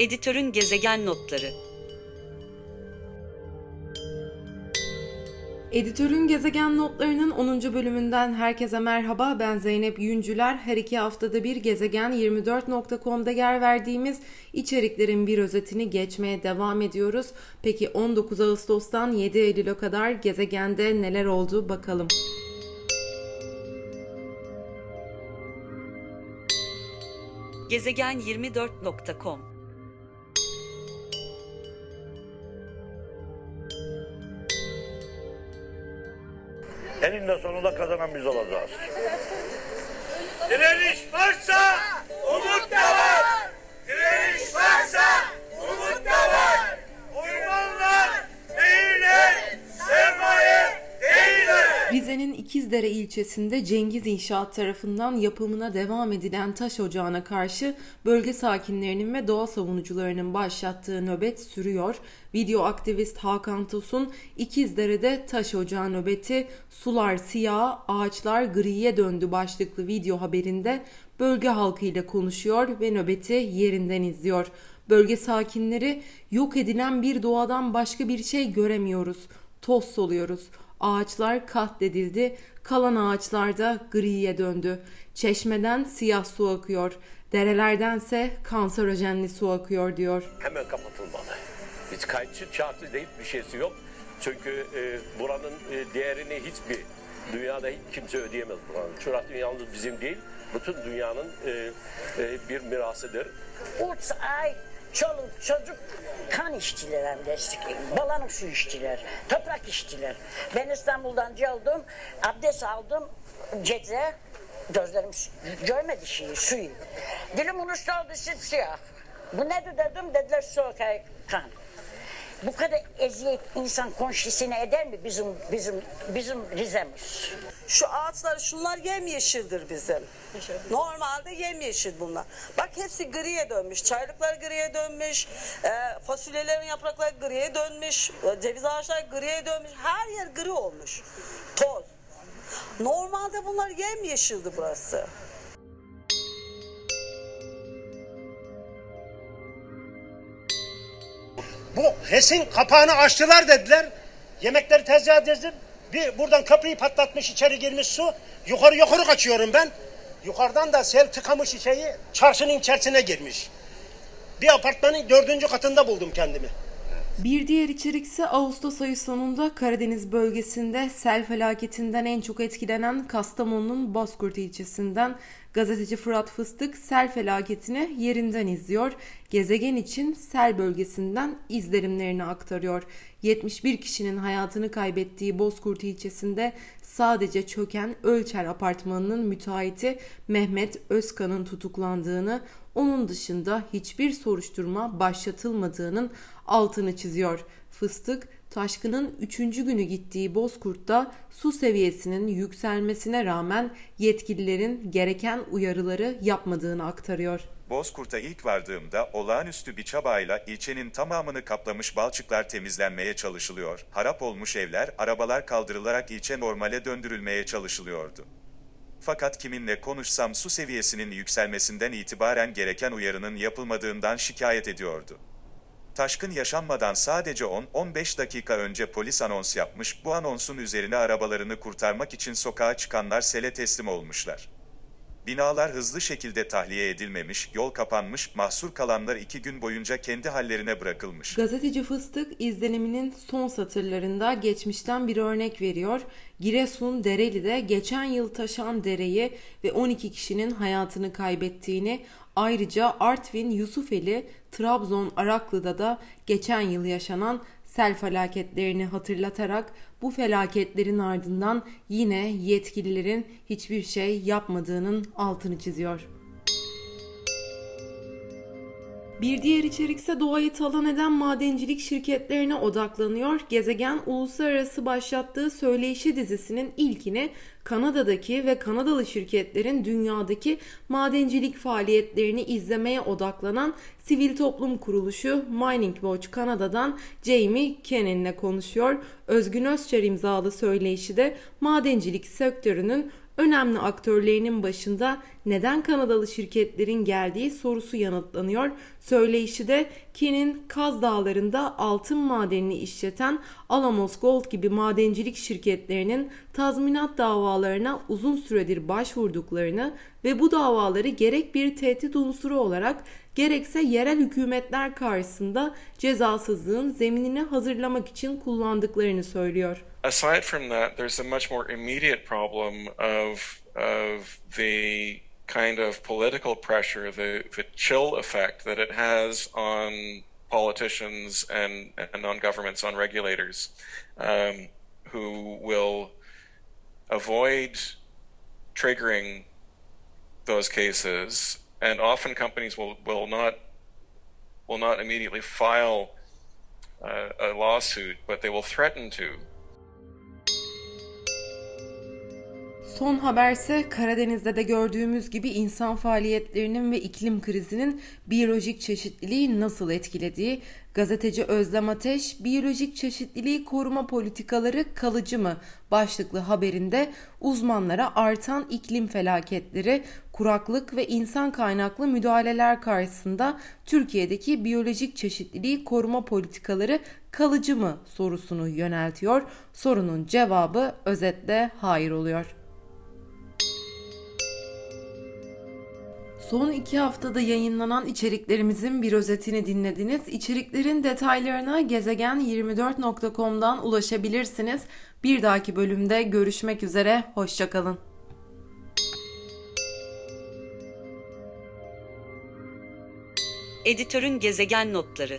Editörün gezegen notları. Editörün Gezegen Notlarının 10. bölümünden herkese merhaba. Ben Zeynep Yüncüler. Her iki haftada bir gezegen24.com'da yer verdiğimiz içeriklerin bir özetini geçmeye devam ediyoruz. Peki 19 Ağustos'tan 7 Eylül'e kadar gezegende neler oldu bakalım. Gezegen24.com Eninde sonunda kazanan biz olacağız. Direniş varsa umut Rize'nin İkizdere ilçesinde Cengiz İnşaat tarafından yapımına devam edilen taş ocağına karşı bölge sakinlerinin ve doğa savunucularının başlattığı nöbet sürüyor. Video aktivist Hakan Tosun İkizdere'de taş ocağı nöbeti sular siyah, ağaçlar griye döndü başlıklı video haberinde bölge halkıyla konuşuyor ve nöbeti yerinden izliyor. Bölge sakinleri yok edilen bir doğadan başka bir şey göremiyoruz. Toz soluyoruz. Ağaçlar katledildi, kalan ağaçlar da griye döndü. Çeşmeden siyah su akıyor, derelerdense kanserojenli su akıyor diyor. Hemen kapatılmalı. Hiç kayıtçı şartı değil bir şeysi yok. Çünkü e, buranın e, değerini hiçbir dünyada hiç kimse ödeyemez buranın. Çorak yalnız bizim değil, bütün dünyanın e, e, bir mirasıdır. Uç ay çoluk çocuk kan içtiler hem de balanık su içtiler, toprak içtiler. Ben İstanbul'dan geldim, abdest aldım gece, gözlerim görmedi şeyi, suyu. Dilim unustu oldu siyah. Bu nedir dedim, dediler soğuk kan. Bu kadar eziyet insan konşisine eder mi bizim bizim bizim Rize'miz? Şu ağaçlar şunlar yemyeşildir bizim. Normalde yemyeşil bunlar. Bak hepsi griye dönmüş. Çaylıklar griye dönmüş. E, fasulyelerin yaprakları griye dönmüş. e, ceviz ağaçları griye dönmüş. Her yer gri olmuş. Toz. Normalde bunlar yemyeşildi burası. Bu HES'in kapağını açtılar dediler. Yemekleri tezgaha dizdim. Bir buradan kapıyı patlatmış içeri girmiş su. Yukarı yukarı kaçıyorum ben. Yukarıdan da sel tıkamış şeyi çarşının içerisine girmiş. Bir apartmanın dördüncü katında buldum kendimi. Bir diğer içerik ise Ağustos ayı sonunda Karadeniz bölgesinde sel felaketinden en çok etkilenen Kastamonu'nun Bozkurt ilçesinden gazeteci Fırat Fıstık sel felaketini yerinden izliyor. Gezegen için sel bölgesinden izlenimlerini aktarıyor. 71 kişinin hayatını kaybettiği Bozkurt ilçesinde sadece çöken Ölçer apartmanının müteahhiti Mehmet Özkan'ın tutuklandığını, onun dışında hiçbir soruşturma başlatılmadığının altını çiziyor. Fıstık taşkının 3. günü gittiği Bozkurt'ta su seviyesinin yükselmesine rağmen yetkililerin gereken uyarıları yapmadığını aktarıyor. Bozkurt'a ilk vardığımda olağanüstü bir çabayla ilçenin tamamını kaplamış balçıklar temizlenmeye çalışılıyor. Harap olmuş evler, arabalar kaldırılarak ilçe normale döndürülmeye çalışılıyordu. Fakat kiminle konuşsam su seviyesinin yükselmesinden itibaren gereken uyarının yapılmadığından şikayet ediyordu. Taşkın yaşanmadan sadece 10-15 dakika önce polis anons yapmış, bu anonsun üzerine arabalarını kurtarmak için sokağa çıkanlar sele teslim olmuşlar. Binalar hızlı şekilde tahliye edilmemiş, yol kapanmış, mahsur kalanlar iki gün boyunca kendi hallerine bırakılmış. Gazeteci Fıstık izleniminin son satırlarında geçmişten bir örnek veriyor. Giresun Dereli'de geçen yıl taşan dereyi ve 12 kişinin hayatını kaybettiğini, ayrıca Artvin Yusufeli, Trabzon Araklı'da da geçen yıl yaşanan sel felaketlerini hatırlatarak bu felaketlerin ardından yine yetkililerin hiçbir şey yapmadığının altını çiziyor. Bir diğer içerik ise doğayı talan eden madencilik şirketlerine odaklanıyor. Gezegen uluslararası başlattığı Söyleyişi dizisinin ilkini Kanada'daki ve Kanadalı şirketlerin dünyadaki madencilik faaliyetlerini izlemeye odaklanan sivil toplum kuruluşu Mining Watch Kanada'dan Jamie Kennan'le konuşuyor. Özgün Özçer imzalı söyleyişi de madencilik sektörünün önemli aktörlerinin başında neden Kanadalı şirketlerin geldiği sorusu yanıtlanıyor. Söyleyişi de Kin'in Kaz Dağları'nda altın madenini işleten Alamos Gold gibi madencilik şirketlerinin tazminat davalarına uzun süredir başvurduklarını ve bu davaları gerek bir tehdit unsuru olarak gerekse yerel hükümetler karşısında cezasızlığın zeminini hazırlamak için kullandıklarını söylüyor. Aside from that, there's a much more immediate problem of of the kind of political pressure, the the chill effect that it has on politicians and and on governments, on regulators, um, who will avoid triggering those cases, and often companies will will not will not immediately file uh, a lawsuit, but they will threaten to. Son haberse Karadeniz'de de gördüğümüz gibi insan faaliyetlerinin ve iklim krizinin biyolojik çeşitliliği nasıl etkilediği, gazeteci Özlem Ateş, biyolojik çeşitliliği koruma politikaları kalıcı mı başlıklı haberinde uzmanlara artan iklim felaketleri, kuraklık ve insan kaynaklı müdahaleler karşısında Türkiye'deki biyolojik çeşitliliği koruma politikaları kalıcı mı sorusunu yöneltiyor. Sorunun cevabı özetle hayır oluyor. Son iki haftada yayınlanan içeriklerimizin bir özetini dinlediniz. İçeriklerin detaylarına gezegen24.com'dan ulaşabilirsiniz. Bir dahaki bölümde görüşmek üzere, hoşçakalın. Editörün gezegen notları